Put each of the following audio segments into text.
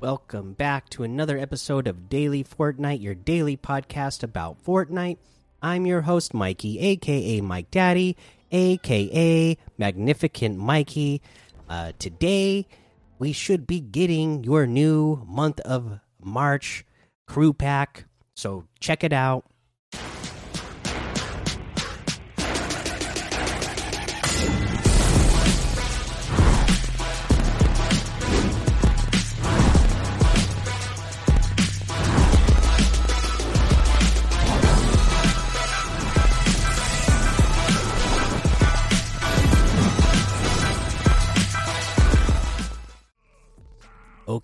Welcome back to another episode of Daily Fortnite, your daily podcast about Fortnite. I'm your host, Mikey, aka Mike Daddy, aka Magnificent Mikey. Uh, today, we should be getting your new month of March crew pack, so check it out.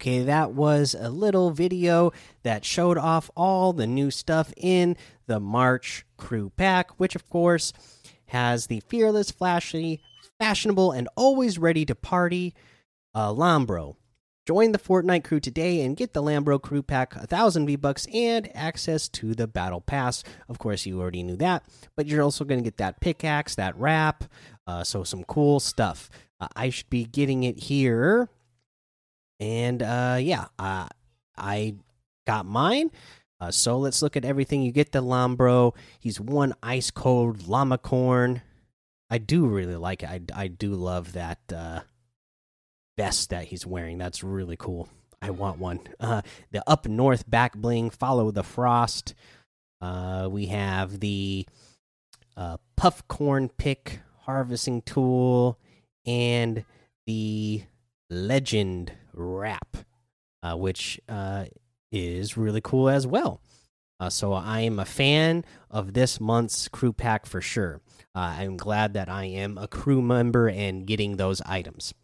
Okay, that was a little video that showed off all the new stuff in the March Crew Pack, which of course has the fearless, flashy, fashionable, and always ready to party uh, Llambro. Join the Fortnite crew today and get the Llambro Crew Pack, a thousand V Bucks, and access to the Battle Pass. Of course, you already knew that, but you're also going to get that pickaxe, that wrap, uh, so some cool stuff. Uh, I should be getting it here and uh, yeah, uh, I got mine. Uh, so let's look at everything. You get the Llambro. He's one ice cold llama corn. I do really like it. I, I do love that uh, vest that he's wearing. That's really cool. I want one. Uh, the up north back bling. Follow the frost. Uh, we have the uh, puff corn pick harvesting tool and the legend wrap, uh, which uh, is really cool as well. Uh, so I am a fan of this month's crew pack for sure. Uh, I'm glad that I am a crew member and getting those items.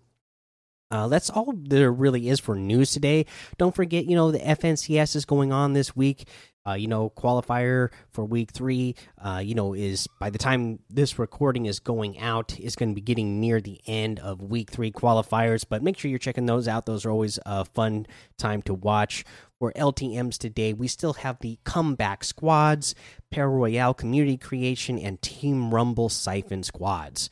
Uh, that's all there really is for news today. Don't forget, you know, the FNCS is going on this week. Uh, you know, qualifier for week three, uh, you know, is by the time this recording is going out, is going to be getting near the end of week three qualifiers. But make sure you're checking those out. Those are always a fun time to watch. For LTMs today, we still have the comeback squads, Pair Royale community creation, and Team Rumble siphon squads.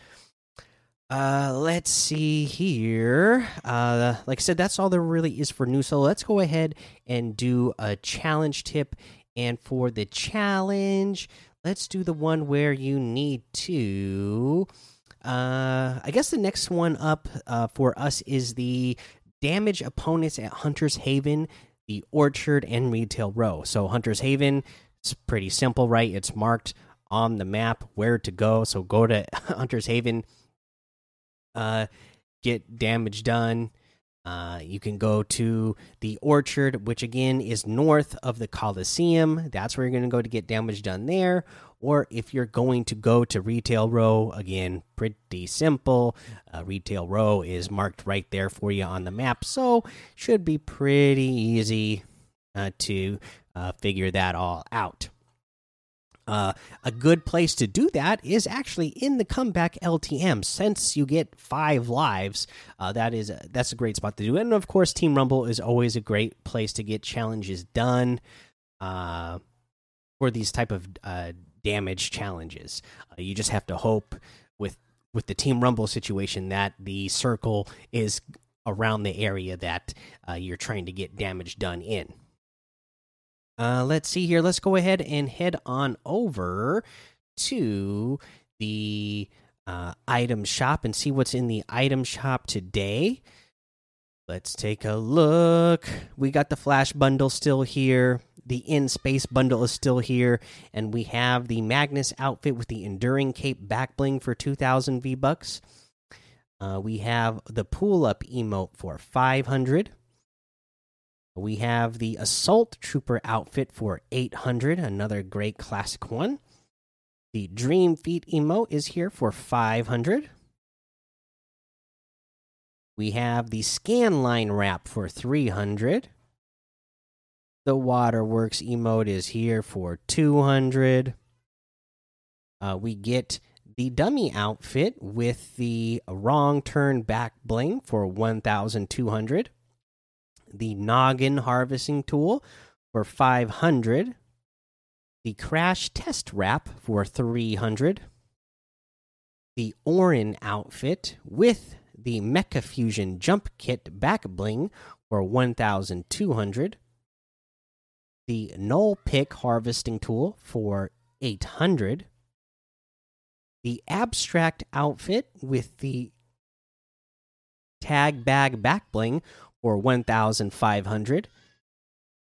Uh, let's see here. Uh, like I said, that's all there really is for news. So let's go ahead and do a challenge tip. And for the challenge, let's do the one where you need to. Uh, I guess the next one up uh, for us is the damage opponents at Hunter's Haven, the Orchard, and Retail Row. So Hunter's Haven, it's pretty simple, right? It's marked on the map where to go. So go to Hunter's Haven uh, get damage done. Uh, you can go to the orchard, which again is north of the Coliseum. That's where you're going to go to get damage done there. Or if you're going to go to Retail Row, again, pretty simple. Uh, Retail Row is marked right there for you on the map, so should be pretty easy uh, to uh, figure that all out. Uh, a good place to do that is actually in the comeback LTM. Since you get five lives, uh, that is a, that's a great spot to do. it. And of course, Team Rumble is always a great place to get challenges done uh, for these type of uh, damage challenges. Uh, you just have to hope with with the Team Rumble situation that the circle is around the area that uh, you're trying to get damage done in. Uh, let's see here. Let's go ahead and head on over to the uh, item shop and see what's in the item shop today. Let's take a look. We got the flash bundle still here. The in space bundle is still here, and we have the Magnus outfit with the enduring cape back bling for 2,000 V bucks. Uh, we have the pull up emote for 500. We have the Assault Trooper outfit for 800, another great classic one. The Dream Feet emote is here for 500. We have the Scan Line wrap for 300. The Waterworks emote is here for 200. Uh, we get the dummy outfit with the wrong turn back bling for 1200 the noggin harvesting tool for 500 the crash test wrap for 300 the orin outfit with the mecha fusion jump kit back bling for 1,200. The Null Pick Harvesting Tool for 800. The Abstract Outfit with the Tag Bag Back Bling for 1,500.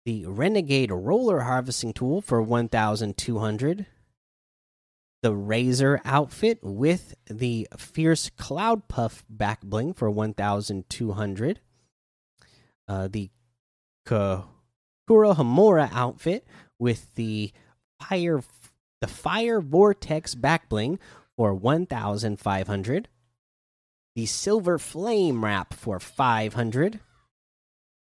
The Renegade Roller Harvesting Tool for 1,200 the Razor outfit with the Fierce Cloud Puff back bling for 1,200. Uh, the Kurohomura outfit with the Fire the Fire Vortex back bling for 1,500. The Silver Flame wrap for 500.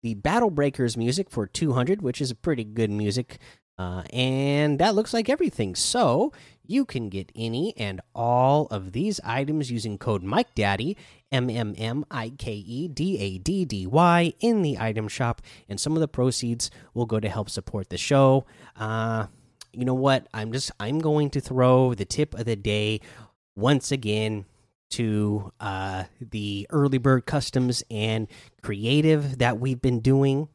The Battle Breakers music for 200, which is a pretty good music uh, and that looks like everything. So you can get any and all of these items using code Mike Daddy M M M I K E D A D D Y in the item shop, and some of the proceeds will go to help support the show. Uh, you know what? I'm just I'm going to throw the tip of the day once again to uh, the early bird customs and creative that we've been doing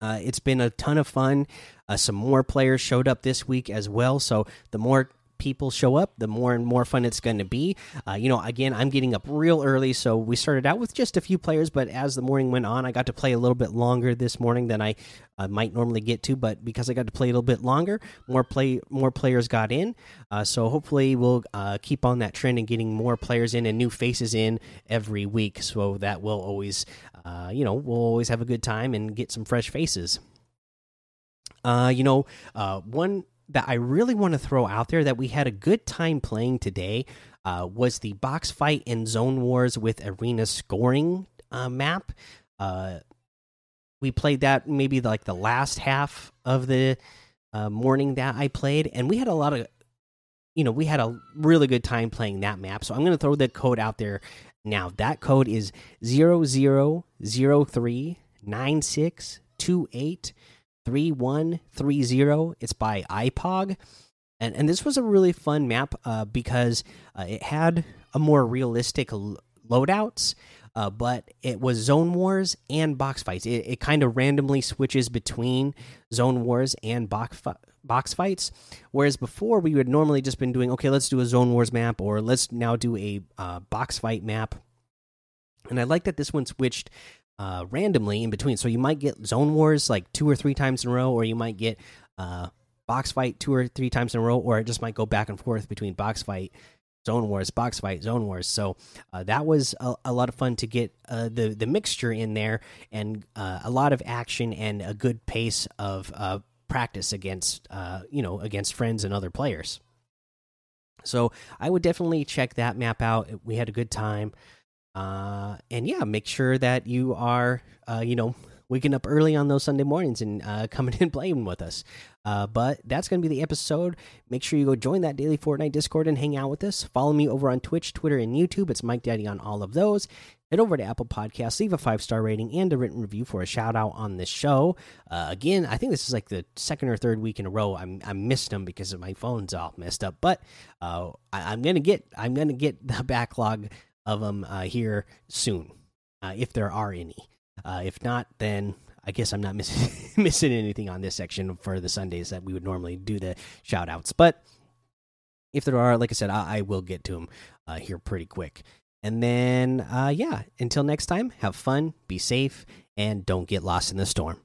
uh, it's been a ton of fun. Uh, some more players showed up this week as well. So the more people show up, the more and more fun it's going to be. Uh, you know, again, I'm getting up real early, so we started out with just a few players, but as the morning went on, I got to play a little bit longer this morning than I uh, might normally get to. But because I got to play a little bit longer, more play more players got in. Uh, so hopefully, we'll uh, keep on that trend and getting more players in and new faces in every week. So that will always uh, you know, we'll always have a good time and get some fresh faces. Uh, you know, one that I really want to throw out there that we had a good time playing today uh, was the box fight in Zone Wars with Arena Scoring uh, map. Uh, we played that maybe like the last half of the uh, morning that I played, and we had a lot of, you know, we had a really good time playing that map. So I'm going to throw the code out there now that code is zero zero zero three nine six two eight three one three zero. It's by IPOG, and and this was a really fun map uh, because uh, it had a more realistic loadouts. Uh, but it was zone wars and box fights. It, it kind of randomly switches between zone wars and box box fights. Whereas before we would normally just been doing okay, let's do a zone wars map or let's now do a uh, box fight map. And I like that this one switched uh, randomly in between. So you might get zone wars like two or three times in a row, or you might get uh, box fight two or three times in a row, or it just might go back and forth between box fight zone wars box fight zone wars so uh, that was a, a, lot of fun to get uh, the the mixture in there and uh, a lot of action and a good pace of uh, practice against uh, you know against friends and other players. So I would definitely check that map out. We had a good time, uh, and yeah, make sure that you are uh, you know waking up early on those Sunday mornings and uh, coming and playing with us. Uh, but that's going to be the episode. Make sure you go join that daily Fortnite Discord and hang out with us. Follow me over on Twitch, Twitter, and YouTube. It's Mike Daddy on all of those head over to Apple Podcasts, leave a five star rating and a written review for a shout out on this show. Uh, again, I think this is like the second or third week in a row I'm I missed them because of my phone's all messed up. But uh, I, am gonna get I'm gonna get the backlog of them uh, here soon, uh, if there are any. Uh, if not, then I guess I'm not missing missing anything on this section for the Sundays that we would normally do the shout outs. But if there are, like I said, I, I will get to them uh, here pretty quick. And then, uh, yeah, until next time, have fun, be safe, and don't get lost in the storm.